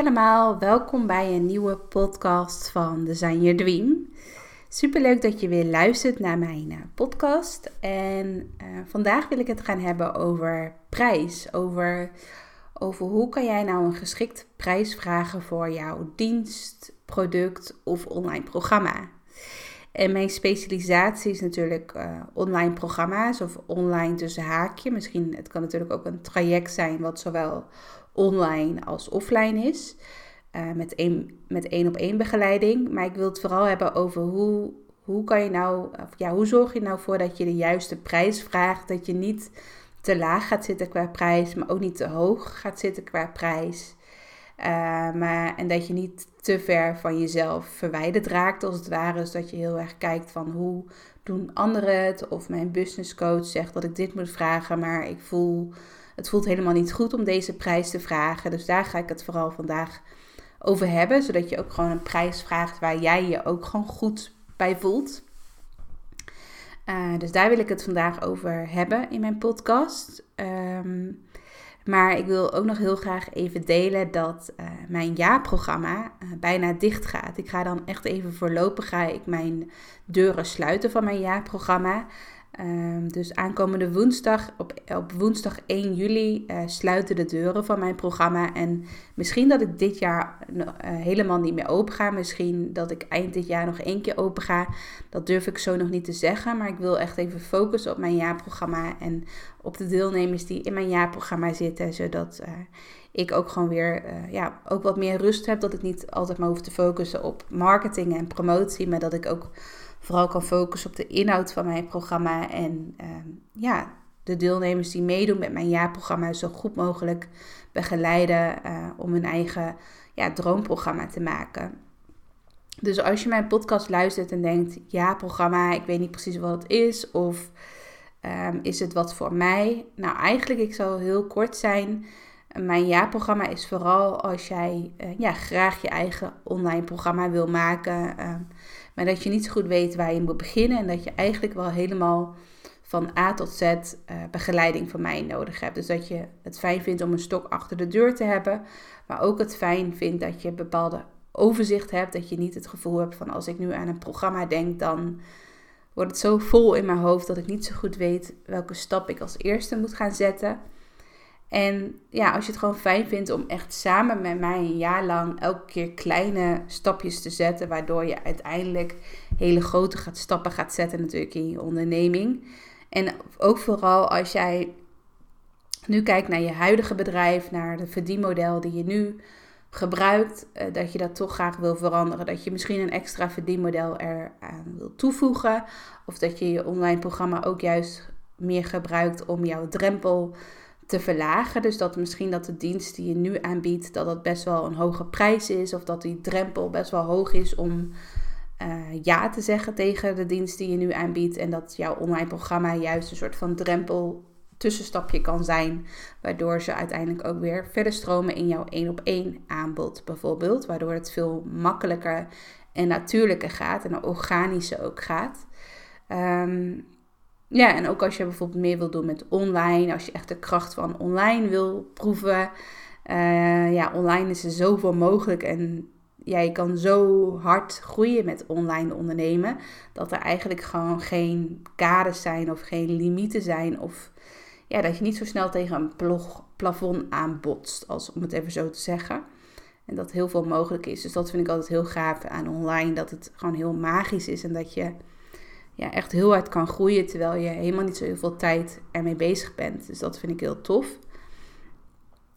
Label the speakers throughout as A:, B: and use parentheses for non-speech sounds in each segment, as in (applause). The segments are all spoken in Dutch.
A: allemaal, welkom bij een nieuwe podcast van Design Your Dream. Super leuk dat je weer luistert naar mijn eh, podcast. En uh, vandaag wil ik het gaan hebben over prijs. Over, over hoe kan jij nou een geschikt prijs vragen voor jouw dienst, product of online programma. En mijn specialisatie is natuurlijk uh, online programma's of online tussen haakje. Misschien, het kan natuurlijk ook een traject zijn wat zowel online als offline is. Uh, met één met één op één begeleiding. Maar ik wil het vooral hebben over hoe, hoe kan je nou, ja, hoe zorg je nou voor dat je de juiste prijs vraagt. Dat je niet te laag gaat zitten qua prijs, maar ook niet te hoog gaat zitten qua prijs. Uh, maar, en dat je niet te ver van jezelf verwijderd raakt, als het ware. Dus dat je heel erg kijkt van hoe doen anderen het. Of mijn business coach zegt dat ik dit moet vragen, maar ik voel, het voelt helemaal niet goed om deze prijs te vragen. Dus daar ga ik het vooral vandaag over hebben. Zodat je ook gewoon een prijs vraagt waar jij je ook gewoon goed bij voelt. Uh, dus daar wil ik het vandaag over hebben in mijn podcast. Um, maar ik wil ook nog heel graag even delen dat uh, mijn jaarprogramma uh, bijna dicht gaat. Ik ga dan echt even voorlopig ga ik mijn deuren sluiten van mijn jaarprogramma. Um, dus aankomende woensdag, op, op woensdag 1 juli, uh, sluiten de deuren van mijn programma. En misschien dat ik dit jaar uh, helemaal niet meer open ga. Misschien dat ik eind dit jaar nog één keer open ga. Dat durf ik zo nog niet te zeggen. Maar ik wil echt even focussen op mijn jaarprogramma. En op de deelnemers die in mijn jaarprogramma zitten. Zodat uh, ik ook gewoon weer ja, ook wat meer rust heb. Dat ik niet altijd maar hoef te focussen op marketing en promotie. Maar dat ik ook vooral kan focussen op de inhoud van mijn programma. En uh, ja, de deelnemers die meedoen met mijn jaarprogramma zo goed mogelijk begeleiden uh, om hun eigen ja, droomprogramma te maken. Dus als je mijn podcast luistert en denkt, ja, programma, ik weet niet precies wat het is, of um, is het wat voor mij? Nou, eigenlijk, ik zal heel kort zijn. Mijn jaarprogramma is vooral als jij uh, ja, graag je eigen online programma wil maken. Uh, maar dat je niet zo goed weet waar je moet beginnen. En dat je eigenlijk wel helemaal van A tot Z uh, begeleiding van mij nodig hebt. Dus dat je het fijn vindt om een stok achter de deur te hebben. Maar ook het fijn vindt dat je bepaalde overzicht hebt. Dat je niet het gevoel hebt van als ik nu aan een programma denk, dan wordt het zo vol in mijn hoofd dat ik niet zo goed weet welke stap ik als eerste moet gaan zetten. En ja, als je het gewoon fijn vindt om echt samen met mij een jaar lang elke keer kleine stapjes te zetten, waardoor je uiteindelijk hele grote gaat, stappen gaat zetten natuurlijk in je onderneming. En ook vooral als jij nu kijkt naar je huidige bedrijf, naar het verdienmodel die je nu gebruikt, dat je dat toch graag wil veranderen. Dat je misschien een extra verdienmodel eraan wil toevoegen. Of dat je je online programma ook juist meer gebruikt om jouw drempel te verlagen. Dus dat misschien dat de dienst die je nu aanbiedt, dat dat best wel een hoge prijs is. Of dat die drempel best wel hoog is om uh, ja te zeggen tegen de dienst die je nu aanbiedt. En dat jouw online programma juist een soort van drempel tussenstapje kan zijn. Waardoor ze uiteindelijk ook weer verder stromen in jouw één op één aanbod bijvoorbeeld. Waardoor het veel makkelijker en natuurlijker gaat en organischer ook gaat. Um, ja, en ook als je bijvoorbeeld meer wil doen met online, als je echt de kracht van online wil proeven. Uh, ja, online is er zoveel mogelijk en ja, je kan zo hard groeien met online ondernemen. Dat er eigenlijk gewoon geen kaders zijn of geen limieten zijn. Of ja, dat je niet zo snel tegen een plog, plafond aanbotst, als, om het even zo te zeggen. En dat heel veel mogelijk is. Dus dat vind ik altijd heel gaaf aan online. Dat het gewoon heel magisch is en dat je ja, echt heel hard kan groeien terwijl je helemaal niet zo heel veel tijd ermee bezig bent. Dus dat vind ik heel tof.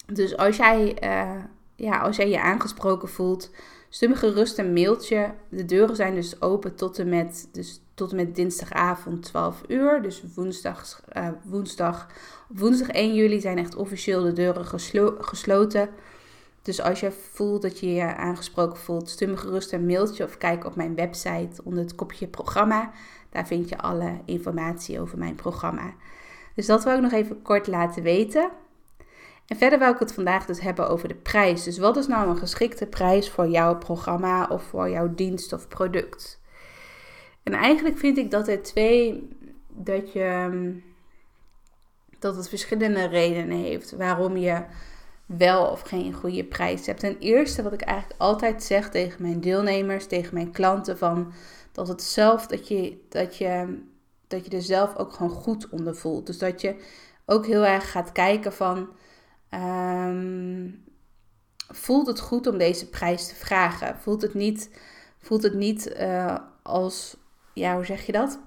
A: Dus als jij, uh, ja, als jij je aangesproken voelt, stuur me gerust een mailtje. De deuren zijn dus open tot en met dus tot en met dinsdagavond 12 uur. Dus woensdag, uh, woensdag, woensdag 1 juli zijn echt officieel de deuren gesloten. Dus als je voelt dat je je aangesproken voelt, stuur me gerust een mailtje of kijk op mijn website onder het kopje programma. Daar vind je alle informatie over mijn programma. Dus dat wil ik nog even kort laten weten. En verder wil ik het vandaag dus hebben over de prijs. Dus wat is nou een geschikte prijs voor jouw programma of voor jouw dienst of product? En eigenlijk vind ik dat er twee, dat je, dat het verschillende redenen heeft waarom je wel of geen goede prijs hebt. Ten eerste, wat ik eigenlijk altijd zeg tegen mijn deelnemers, tegen mijn klanten, van dat het zelf, dat je, dat je, dat je er zelf ook gewoon goed onder voelt. Dus dat je ook heel erg gaat kijken van, um, voelt het goed om deze prijs te vragen? Voelt het niet, voelt het niet uh, als, ja, hoe zeg je dat?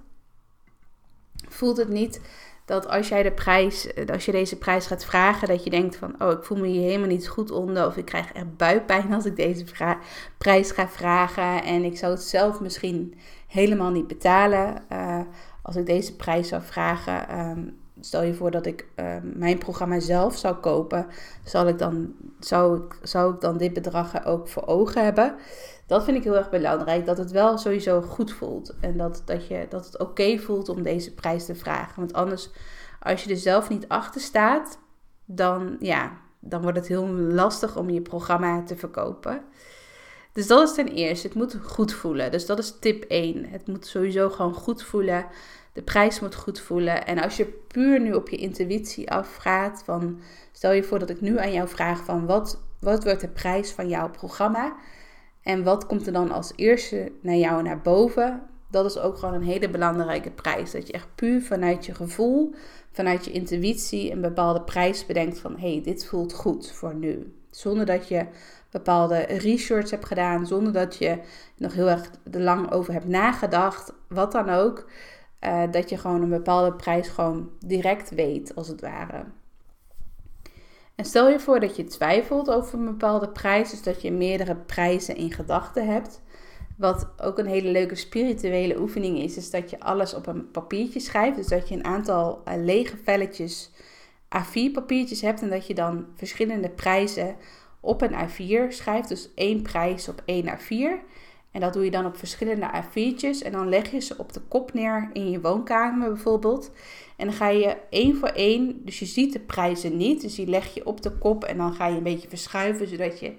A: Voelt het niet dat als jij de prijs, als je deze prijs gaat vragen, dat je denkt van, oh, ik voel me hier helemaal niet goed onder, of ik krijg echt buikpijn als ik deze prijs ga vragen en ik zou het zelf misschien helemaal niet betalen uh, als ik deze prijs zou vragen. Um, stel je voor dat ik uh, mijn programma zelf zou kopen, zal ik dan, zou, ik, zou ik dan dit bedrag ook voor ogen hebben? Dat vind ik heel erg belangrijk, dat het wel sowieso goed voelt. En dat, dat, je, dat het oké voelt om deze prijs te vragen. Want anders, als je er zelf niet achter staat, dan, ja, dan wordt het heel lastig om je programma te verkopen. Dus dat is ten eerste, het moet goed voelen. Dus dat is tip 1. Het moet sowieso gewoon goed voelen. De prijs moet goed voelen. En als je puur nu op je intuïtie afgaat, van stel je voor dat ik nu aan jou vraag van wat, wat wordt de prijs van jouw programma? En wat komt er dan als eerste naar jou naar boven? Dat is ook gewoon een hele belangrijke prijs. Dat je echt puur vanuit je gevoel, vanuit je intuïtie een bepaalde prijs bedenkt van hé, hey, dit voelt goed voor nu. Zonder dat je bepaalde research hebt gedaan, zonder dat je nog heel erg er lang over hebt nagedacht, wat dan ook. Uh, dat je gewoon een bepaalde prijs gewoon direct weet, als het ware. En stel je voor dat je twijfelt over een bepaalde prijs, dus dat je meerdere prijzen in gedachten hebt. Wat ook een hele leuke spirituele oefening is, is dat je alles op een papiertje schrijft. Dus dat je een aantal uh, lege velletjes A4 papiertjes hebt en dat je dan verschillende prijzen op een A4 schrijft. Dus één prijs op één A4. En dat doe je dan op verschillende A4'tjes. En dan leg je ze op de kop neer in je woonkamer bijvoorbeeld. En dan ga je één voor één, dus je ziet de prijzen niet. Dus die leg je op de kop en dan ga je een beetje verschuiven. Zodat je,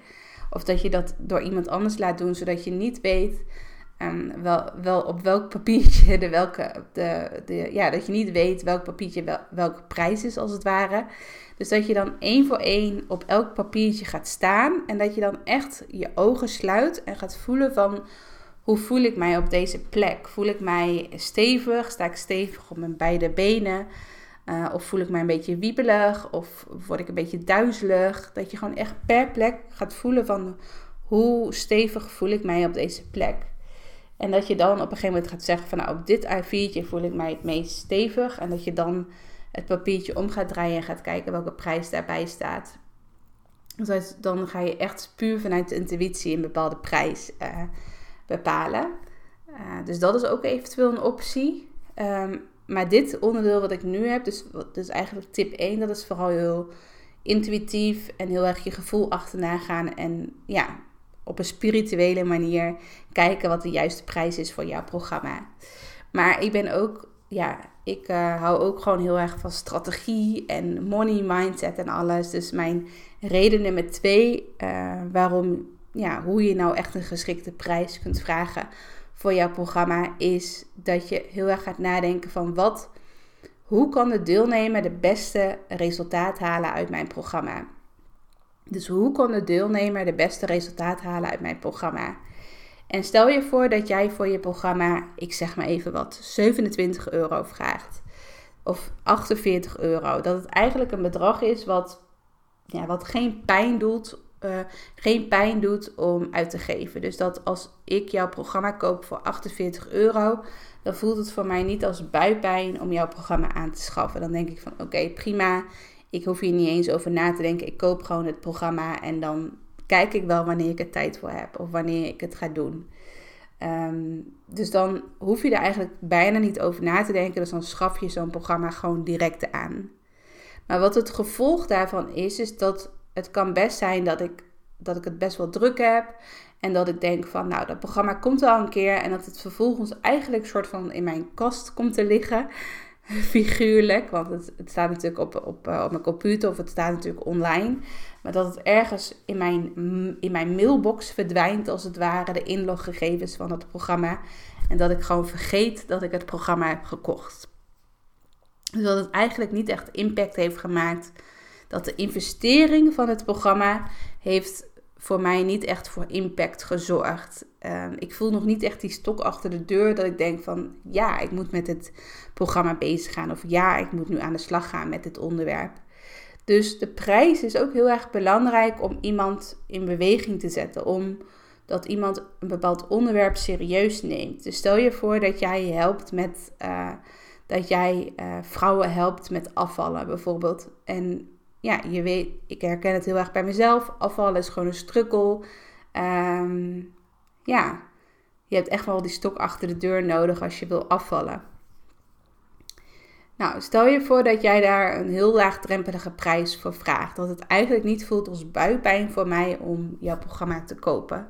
A: of dat je dat door iemand anders laat doen, zodat je niet weet um, wel, wel op welk papiertje welke, de, de, ja, dat je niet weet welk papiertje wel, welke prijs is als het ware. Dus dat je dan één voor één op elk papiertje gaat staan en dat je dan echt je ogen sluit en gaat voelen van hoe voel ik mij op deze plek? Voel ik mij stevig? Sta ik stevig op mijn beide benen? Uh, of voel ik mij een beetje wiebelig? Of word ik een beetje duizelig? Dat je gewoon echt per plek gaat voelen van hoe stevig voel ik mij op deze plek. En dat je dan op een gegeven moment gaat zeggen van nou op dit A4'tje voel ik mij het meest stevig. En dat je dan het papiertje om gaat draaien en gaat kijken welke prijs daarbij staat. Dus dan ga je echt puur vanuit de intuïtie een bepaalde prijs uh, bepalen. Uh, dus dat is ook eventueel een optie. Um, maar dit onderdeel wat ik nu heb, dus, dus eigenlijk tip 1, dat is vooral heel intuïtief en heel erg je gevoel achterna gaan. En ja, op een spirituele manier kijken wat de juiste prijs is voor jouw programma. Maar ik ben ook, ja, ik uh, hou ook gewoon heel erg van strategie en money mindset en alles. Dus mijn reden nummer twee, uh, waarom, ja, hoe je nou echt een geschikte prijs kunt vragen voor jouw programma, is dat je heel erg gaat nadenken van wat, hoe kan de deelnemer de beste resultaat halen uit mijn programma. Dus hoe kan de deelnemer de beste resultaat halen uit mijn programma? En stel je voor dat jij voor je programma, ik zeg maar even wat, 27 euro vraagt. Of 48 euro. Dat het eigenlijk een bedrag is wat, ja, wat geen pijn doet. Uh, geen pijn doet om uit te geven. Dus dat als ik jouw programma koop voor 48 euro, dan voelt het voor mij niet als buikpijn om jouw programma aan te schaffen. Dan denk ik van oké, prima. Ik hoef hier niet eens over na te denken. Ik koop gewoon het programma en dan kijk ik wel wanneer ik er tijd voor heb of wanneer ik het ga doen. Ehm, dus dan hoef je er eigenlijk bijna niet over na te denken. Dus dan schaf je zo'n programma gewoon direct aan. Maar wat het gevolg daarvan is, is dat het kan best zijn dat ik, dat ik het best wel druk heb. En dat ik denk van, nou, dat programma komt wel een keer. En dat het vervolgens eigenlijk soort van in mijn kast komt te liggen. (laughs) Figuurlijk, want het, staat natuurlijk op, op, eh, op mijn computer of het staat natuurlijk online. Maar dat het ergens in mijn, in mijn mailbox verdwijnt, als het ware, de inloggegevens van het programma. En dat ik gewoon vergeet dat ik het programma heb gekocht. Dus dat het eigenlijk niet echt impact heeft gemaakt. Dat de investering van het programma heeft voor mij niet echt voor impact gezorgd. Uh, ik voel nog niet echt die stok achter de deur dat ik denk van ja, ik moet met het programma bezig gaan. Of ja, ik moet nu aan de slag gaan met dit onderwerp. Dus de prijs is ook heel erg belangrijk om iemand in beweging te zetten. Om dat iemand een bepaald onderwerp serieus neemt. Dus stel je voor dat jij helpt met uh, dat jij uh, vrouwen helpt met afvallen bijvoorbeeld. En ja, je weet, ik herken het heel erg bij mezelf. Afvallen is gewoon een strukkel. Um, ja, je hebt echt wel die stok achter de deur nodig als je wil afvallen. Nou, stel je voor dat jij daar een heel laagdrempelige prijs voor vraagt. Dat het eigenlijk niet voelt als buikpijn voor mij om jouw programma te kopen.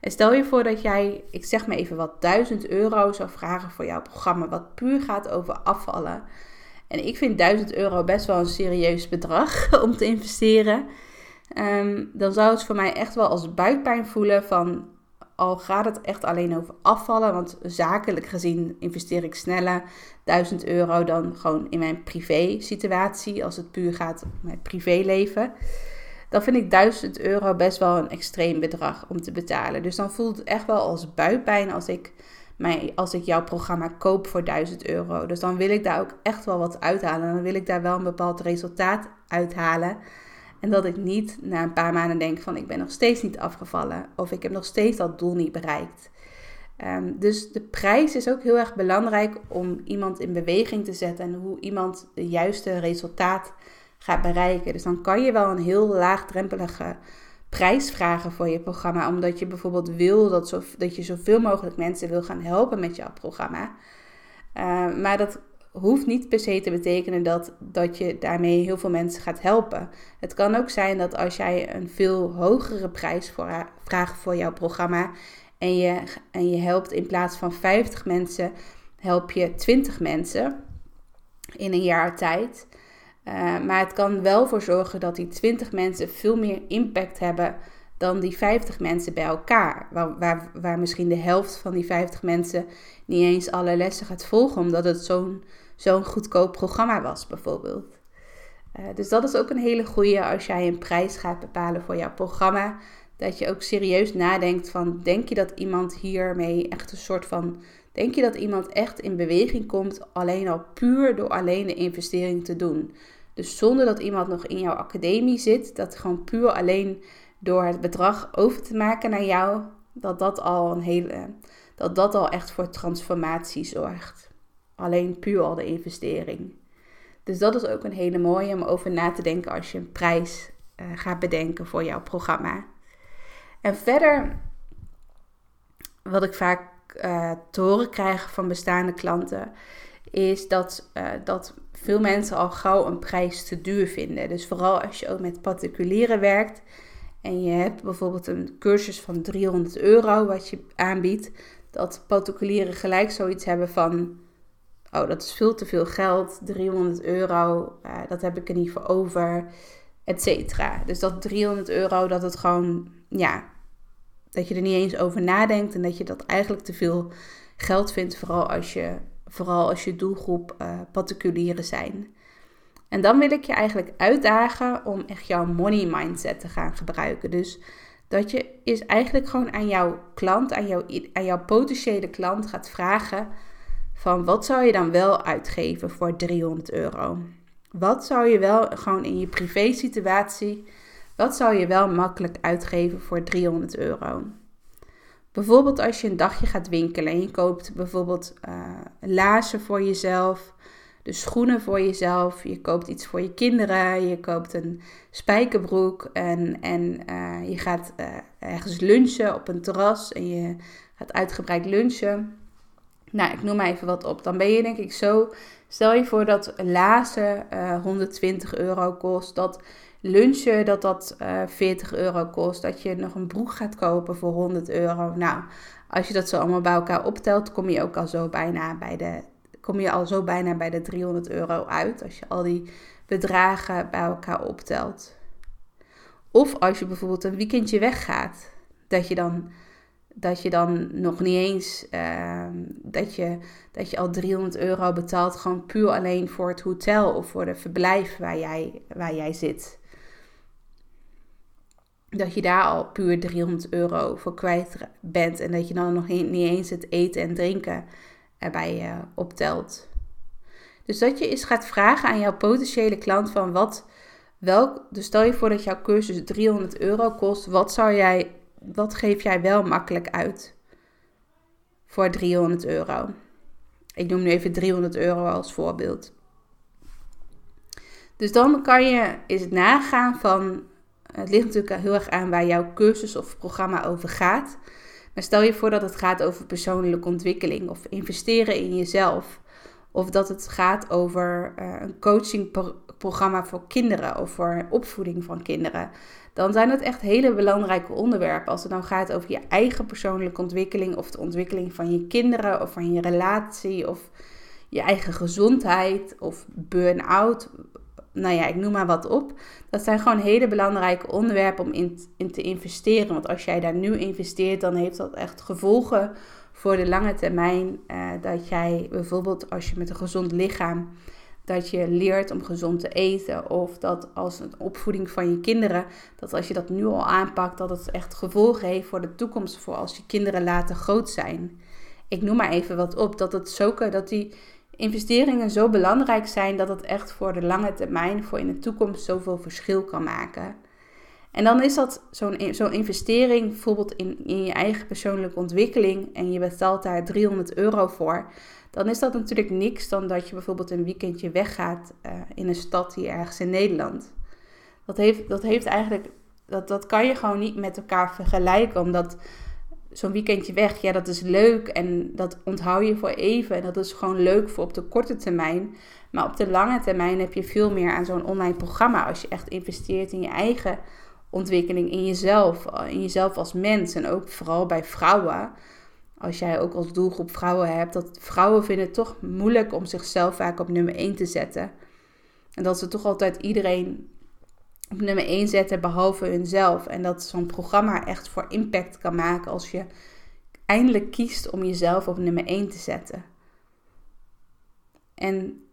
A: En stel je voor dat jij, ik zeg maar even wat, 1000 euro zou vragen voor jouw programma, wat puur gaat over afvallen. En ik vind 1000 euro best wel een serieus bedrag (laughs) om te investeren. Um, dan zou het voor mij echt wel als buikpijn voelen van al gaat het echt alleen over afvallen, want zakelijk gezien investeer ik sneller 1000 euro dan gewoon in mijn privé situatie, als het puur gaat om mijn privéleven. Dan vind ik 1000 euro best wel een extreem bedrag om te betalen. Dus dan voelt het echt wel als buikpijn als ik, mij, als ik jouw programma koop voor 1000 euro. Dus dan wil ik daar ook echt wel wat uithalen. Dan wil ik daar wel een bepaald resultaat uithalen. En dat ik niet na een paar maanden denk van ik ben nog steeds niet afgevallen of ik heb nog steeds dat doel niet bereikt. Ehm, dus de prijs is ook heel erg belangrijk om iemand in beweging te zetten en hoe iemand de juiste resultaat gaat bereiken. Dus dan kan je wel een heel laagdrempelige prijs vragen voor je programma, omdat je bijvoorbeeld wil dat, zo, dat je zoveel mogelijk mensen wil gaan helpen met jouw programma. Uh, maar dat hoeft niet per se te betekenen dat, dat je daarmee heel veel mensen gaat helpen. Het kan ook zijn dat als jij een veel hogere prijs vraagt voor jouw programma en je, en je helpt in plaats van 50 mensen, help je 20 mensen in een jaar tijd. Uh, maar het kan wel voor zorgen dat die 20 mensen veel meer impact hebben dan die 50 mensen bij elkaar. Waar, waar, misschien de helft van die 50 mensen niet eens alle lessen gaat volgen, omdat het zo'n zo'n goedkoop programma was, bijvoorbeeld. Uh, dus dat is ook een hele goede als jij een prijs gaat bepalen voor jouw programma. Dat je ook serieus nadenkt van, denk je dat iemand hiermee echt een soort van... Denk je dat iemand echt in beweging komt alleen al puur door alleen de investering te doen? Dus zonder dat iemand nog in jouw academie zit, dat gewoon puur alleen door het bedrag over te maken naar jou, dat dat al een hele, dat dat al echt voor transformatie zorgt. Alleen puur al de investering. Dus dat is ook een hele mooie om over na te denken als je een prijs uh, gaat bedenken voor jouw programma. En verder, wat ik vaak uh, te horen krijg van bestaande klanten, is dat, uh, dat veel mensen al gauw een prijs te duur vinden. Dus vooral als je ook met particulieren werkt en je hebt bijvoorbeeld een cursus van 300 euro wat je aanbiedt, dat particulieren gelijk zoiets hebben van oh, dat is veel te veel geld, 300 euro, uh, dat heb ik er niet voor over, et cetera. Dus dat 300 euro, dat het gewoon, ja, dat je er niet eens over nadenkt en dat je dat eigenlijk te veel geld vindt, vooral als je, vooral als je doelgroep uh, particulieren zijn. En dan wil ik je eigenlijk uitdagen om echt jouw money mindset te gaan gebruiken. Dus dat je is eigenlijk gewoon aan jouw klant, aan, jouw, aan jouw potentiële klant gaat vragen van wat zou je dan wel uitgeven voor 300 euro? Wat zou je wel gewoon in je privé situatie, wat zou je wel makkelijk uitgeven voor 300 euro? Bijvoorbeeld als je een dagje gaat winkelen en je koopt bijvoorbeeld uh, laarzen voor jezelf, de schoenen voor jezelf, je koopt iets voor je kinderen, je koopt een spijkerbroek en, en uh, je gaat uh, ergens lunchen op een terras en je gaat uitgebreid lunchen. Nou, ik noem maar even wat op. Dan ben je denk ik zo. Stel je voor dat lazen uh, 120 euro kost. Dat lunchen dat dat uh, eh, 40 euro kost. Dat je nog een broek gaat kopen voor 100 euro. Nou, als je dat zo allemaal bij elkaar optelt, kom je ook al zo bijna bij de, kom je al zo bijna bij de 300 euro uit. Als je al die bedragen bij elkaar optelt. Of als je bijvoorbeeld een weekendje weggaat, dat je dan, dat je dan nog niet eens uh, dat, je, dat je al 300 euro betaalt, gewoon puur alleen voor het hotel of voor de verblijf waar jij, waar jij zit. Dat je daar al puur 300 euro voor kwijt bent en dat je dan nog niet eens het eten en drinken erbij uh, optelt. Dus dat je eens gaat vragen aan jouw potentiële klant van wat, welk, dus stel je voor dat jouw cursus 300 euro kost, wat zou jij, wat geef jij wel makkelijk uit voor 300 euro? Ik noem nu even 300 euro als voorbeeld. Dus dan kan je eens nagaan van, het ligt natuurlijk heel erg aan waar jouw cursus of programma over gaat. Maar stel je voor dat het gaat over persoonlijke ontwikkeling of investeren in jezelf. Of dat het gaat over uh, een coachingprogramma voor kinderen of voor opvoeding van kinderen. Dan zijn het echt hele belangrijke onderwerpen. Als het nou gaat over je eigen persoonlijke ontwikkeling of de ontwikkeling van je kinderen of van je relatie of je eigen gezondheid of burn-out. Nou ja, ik noem maar wat op. Dat zijn gewoon hele belangrijke onderwerpen om in, in te investeren. Want als jij daar nu investeert, dan heeft dat echt gevolgen voor de lange termijn. Uh, dat jij bijvoorbeeld als je met een gezond lichaam, dat je leert om gezond te eten. Of dat als een opvoeding van je kinderen, dat als je dat nu al aanpakt, dat het echt gevolgen heeft voor de toekomst. Voor als je kinderen later groot zijn. Ik noem maar even wat op. Dat het zoeken, dat die investeringen zo belangrijk zijn dat het echt voor de lange termijn, voor in de toekomst, zoveel verschil kan maken. En dan is dat zo'n zo'n investering, bijvoorbeeld in, in je eigen persoonlijke ontwikkeling, en je betaalt daar 300 euro voor, dan is dat natuurlijk niks dan dat je bijvoorbeeld een weekendje weggaat uh, in een stad hier ergens in Nederland. Dat heeft, dat heeft eigenlijk, dat, dat kan je gewoon niet met elkaar vergelijken, omdat zo'n weekendje weg, ja, dat is leuk en dat onthoud je voor even en dat is gewoon leuk voor op de korte termijn. Maar op de lange termijn heb je veel meer aan zo'n online programma als je echt investeert in je eigen ontwikkeling in jezelf, in jezelf als mens en ook vooral bij vrouwen. Als jij ook als doelgroep vrouwen hebt, dat vrouwen vinden het toch moeilijk om zichzelf vaak op nummer 1 te zetten. En dat ze toch altijd iedereen op nummer 1 zetten behalve hunzelf. En dat zo'n programma echt voor impact kan maken als je eindelijk kiest om jezelf op nummer 1 te zetten. En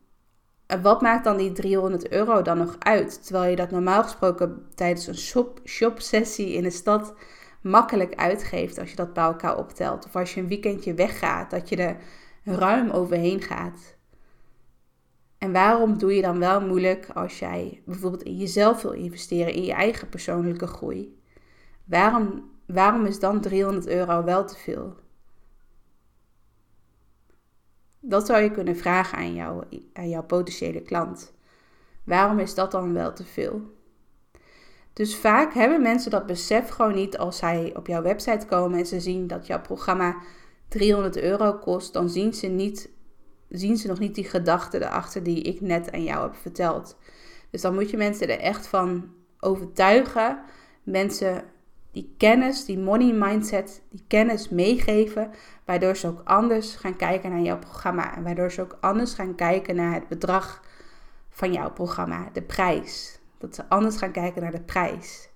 A: wat maakt dan die 300 euro dan nog uit? Terwijl je dat normaal gesproken tijdens een shop, shop sessie in de stad makkelijk uitgeeft als je dat bij elkaar optelt. Of als je een weekendje weggaat, dat je er ruim overheen gaat. En waarom doe je dan wel moeilijk als jij bijvoorbeeld in jezelf wil investeren, in je eigen persoonlijke groei? Waarom, waarom is dan 300 euro wel te veel? Dat zou je kunnen vragen aan, jou, aan jouw potentiële klant. Waarom is dat dan wel te veel? Dus vaak hebben mensen dat besef gewoon niet als zij op jouw website komen en ze zien dat jouw programma 300 euro kost, dan zien ze, niet, zien ze nog niet die gedachten erachter die ik net aan jou heb verteld. Dus dan moet je mensen er echt van overtuigen. Mensen die kennis, die money mindset, die kennis meegeven, waardoor ze ook anders gaan kijken naar jouw programma en waardoor ze ook anders gaan kijken naar het bedrag van jouw programma, de prijs. Dat ze anders gaan kijken naar de prijs.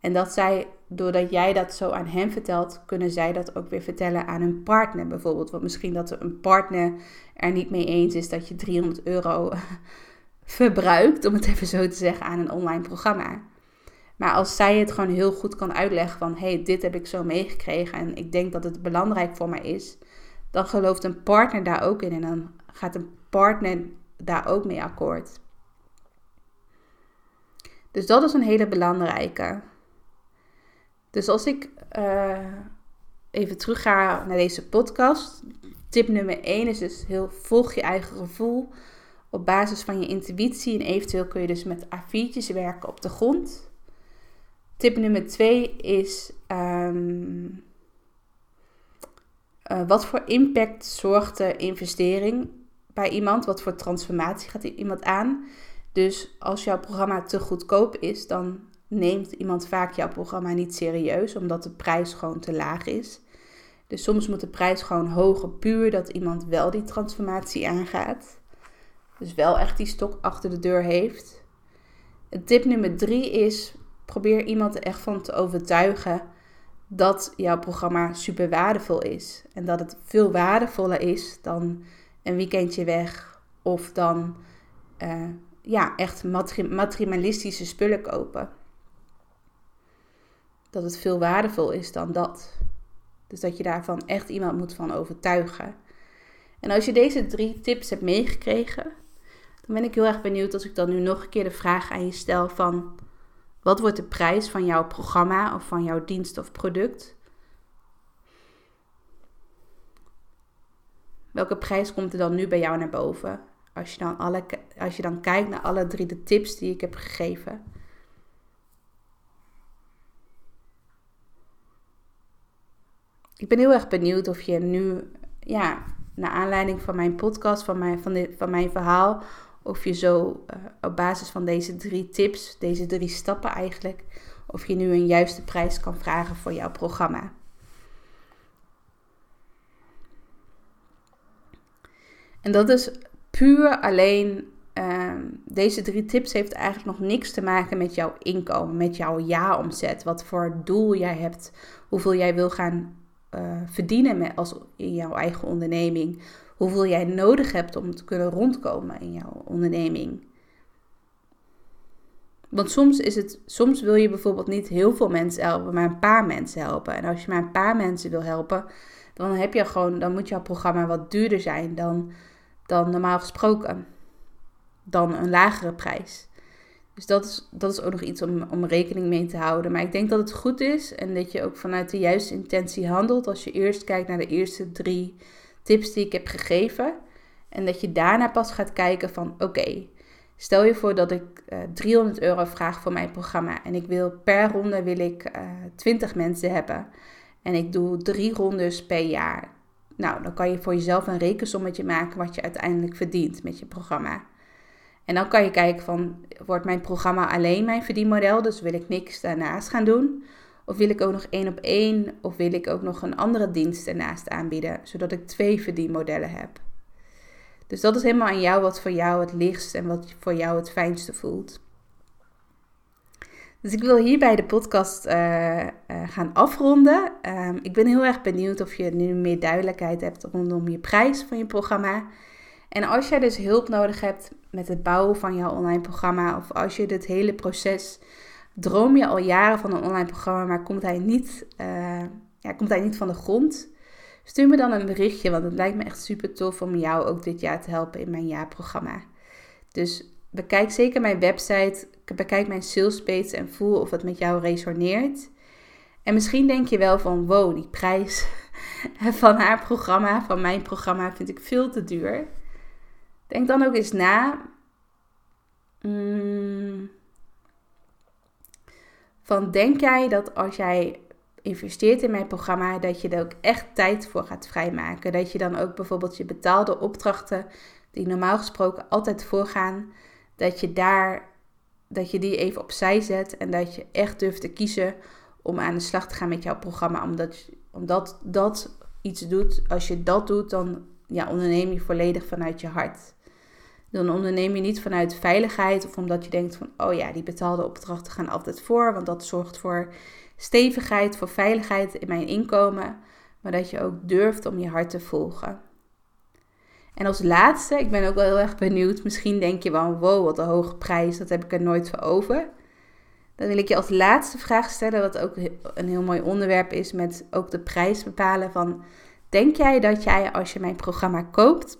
A: En dat zij, doordat jij dat zo aan hen vertelt, kunnen zij dat ook weer vertellen aan hun partner bijvoorbeeld. Want misschien dat een partner er niet mee eens is dat je 300 euro (laughs) verbruikt, om het even zo te zeggen, aan een online programma. Maar als zij het gewoon heel goed kan uitleggen van hey, dit heb ik zo meegekregen en ik denk dat het belangrijk voor mij is, dan gelooft een partner daar ook in en dan gaat een partner daar ook mee akkoord. Dus dat is een hele belangrijke. Dus als ik uh, even terug ga naar deze podcast. Tip nummer 1 is dus heel volg je eigen gevoel op basis van je intuïtie. En eventueel kun je dus met A4'tjes werken op de grond. Tip nummer 2 is um, uh, wat voor impact zorgt de investering bij iemand? Wat voor transformatie gaat iemand aan? Dus als jouw programma te goedkoop is, dan neemt iemand vaak jouw programma niet serieus, omdat de prijs gewoon te laag is. Dus soms moet de prijs gewoon hoger, puur dat iemand wel die transformatie aangaat. Dus wel echt die stok achter de deur heeft. Tip nummer drie is: probeer iemand er echt van te overtuigen dat jouw programma super waardevol is. En dat het veel waardevoller is dan een weekendje weg of dan uh, ja, echt materialistische spullen kopen. Dat het veel waardevol is dan dat. Dus dat je daarvan echt iemand moet van overtuigen. En als je deze drie tips hebt meegekregen, dan ben ik heel erg benieuwd als ik dan nu nog een keer de vraag aan je stel van wat wordt de prijs van jouw programma of van jouw dienst of product? Welke prijs komt er dan nu bij jou naar boven? Als je dan, alle, als je dan kijkt naar alle drie de tips die ik heb gegeven. Ik ben heel erg benieuwd of je nu, ja, naar aanleiding van mijn podcast, van mijn, van, dit, van mijn verhaal, of je zo uh, op basis van deze drie tips, deze drie stappen eigenlijk, of je nu een juiste prijs kan vragen voor jouw programma. En dat is puur alleen, uh, deze drie tips heeft eigenlijk nog niks te maken met jouw inkomen, met jouw jaaromzet. Wat voor doel jij hebt, hoeveel jij wil gaan uh, verdienen met, als, in jouw eigen onderneming hoeveel jij nodig hebt om te kunnen rondkomen in jouw onderneming. Want soms, is het, soms wil je bijvoorbeeld niet heel veel mensen helpen, maar een paar mensen helpen. En als je maar een paar mensen wil helpen, dan, heb je gewoon, dan moet jouw programma wat duurder zijn dan, dan normaal gesproken. Dan een lagere prijs. Dus dat is, dat is ook nog iets om, om rekening mee te houden. Maar ik denk dat het goed is en dat je ook vanuit de juiste intentie handelt als je eerst kijkt naar de eerste drie tips die ik heb gegeven. En dat je daarna pas gaat kijken van oké, stel je voor dat ik uh, eh, 300 euro vraag voor mijn programma. En ik wil per ronde wil ik uh, eh, 20 mensen hebben. En ik doe drie rondes per jaar. Nou, dan kan je voor jezelf een rekensommetje maken wat je uiteindelijk verdient met je programma. En dan kan je kijken van, wordt mijn programma alleen mijn verdienmodel? Dus wil ik niks daarnaast gaan doen? Of wil ik ook nog één op één? Of wil ik ook nog een andere dienst ernaast aanbieden, zodat ik twee verdienmodellen heb? Dus dat is helemaal aan jou wat voor jou het lichtst en wat voor jou het fijnste voelt. Dus ik wil hierbij de podcast uh, uh, gaan afronden. Um, ik ben heel erg benieuwd of je nu meer duidelijkheid hebt rondom je prijs van je programma. En als jij dus hulp nodig hebt met het bouwen van jouw online programma, of als je dit hele proces droom je al jaren van een online programma, maar komt hij niet, uh, ja, komt hij niet van de grond? Stuur me dan een berichtje, want het lijkt me echt super tof om jou ook dit jaar te helpen in mijn jaarprogramma. Dus bekijk zeker mijn website, bekijk mijn salespage en voel of het met jou resoneert. En misschien denk je wel van, wow, die prijs (laughs) van haar programma, van mijn programma, vind ik veel te duur. Denk dan ook eens na. Mm, van denk jij dat als jij investeert in mijn programma, dat je er ook echt tijd voor gaat vrijmaken? Dat je dan ook bijvoorbeeld je betaalde opdrachten, die normaal gesproken altijd voorgaan, dat je daar dat je die even opzij zet en dat je echt durft te kiezen om aan de slag te gaan met jouw programma. Omdat, omdat dat iets doet. Als je dat doet, dan ja, onderneem je volledig vanuit je hart. Dan onderneem je niet vanuit veiligheid of omdat je denkt van, oh ja, die betaalde opdrachten gaan altijd voor, want dat zorgt voor stevigheid, voor veiligheid in mijn inkomen, maar dat je ook durft om je hart te volgen. En als laatste, ik ben ook wel heel erg benieuwd, misschien denk je wel, wow, wat een hoge prijs, dat heb ik er nooit voor over. Dan wil ik je als laatste vraag stellen, wat ook een heel mooi onderwerp is met ook de prijs bepalen van, denk jij dat jij als je mijn programma koopt,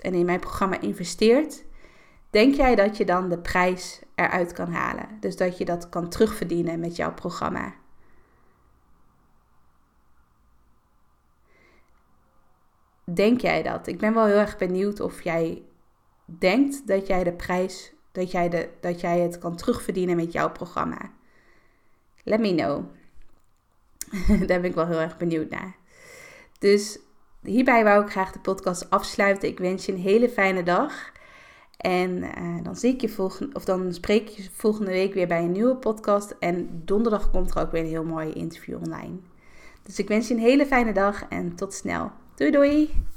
A: en in mijn programma investeert, denk jij dat je dan de prijs eruit kan halen? Dus dat je dat kan terugverdienen met jouw programma. Denk jij dat? Ik ben wel heel erg benieuwd of jij denkt dat jij de prijs, dat jij, de, dat jij het kan terugverdienen met jouw programma. Let me know. (laughs) Daar ben ik wel heel erg benieuwd naar. Dus hierbij wou ik graag de podcast afsluiten. Ik wens je een hele fijne dag. En uh, dan, zie ik je volgende, of dan spreek je volgende week weer bij een nieuwe podcast. En donderdag komt er ook weer een heel mooi interview online. Dus ik wens je een hele fijne dag en tot snel. Doei doei!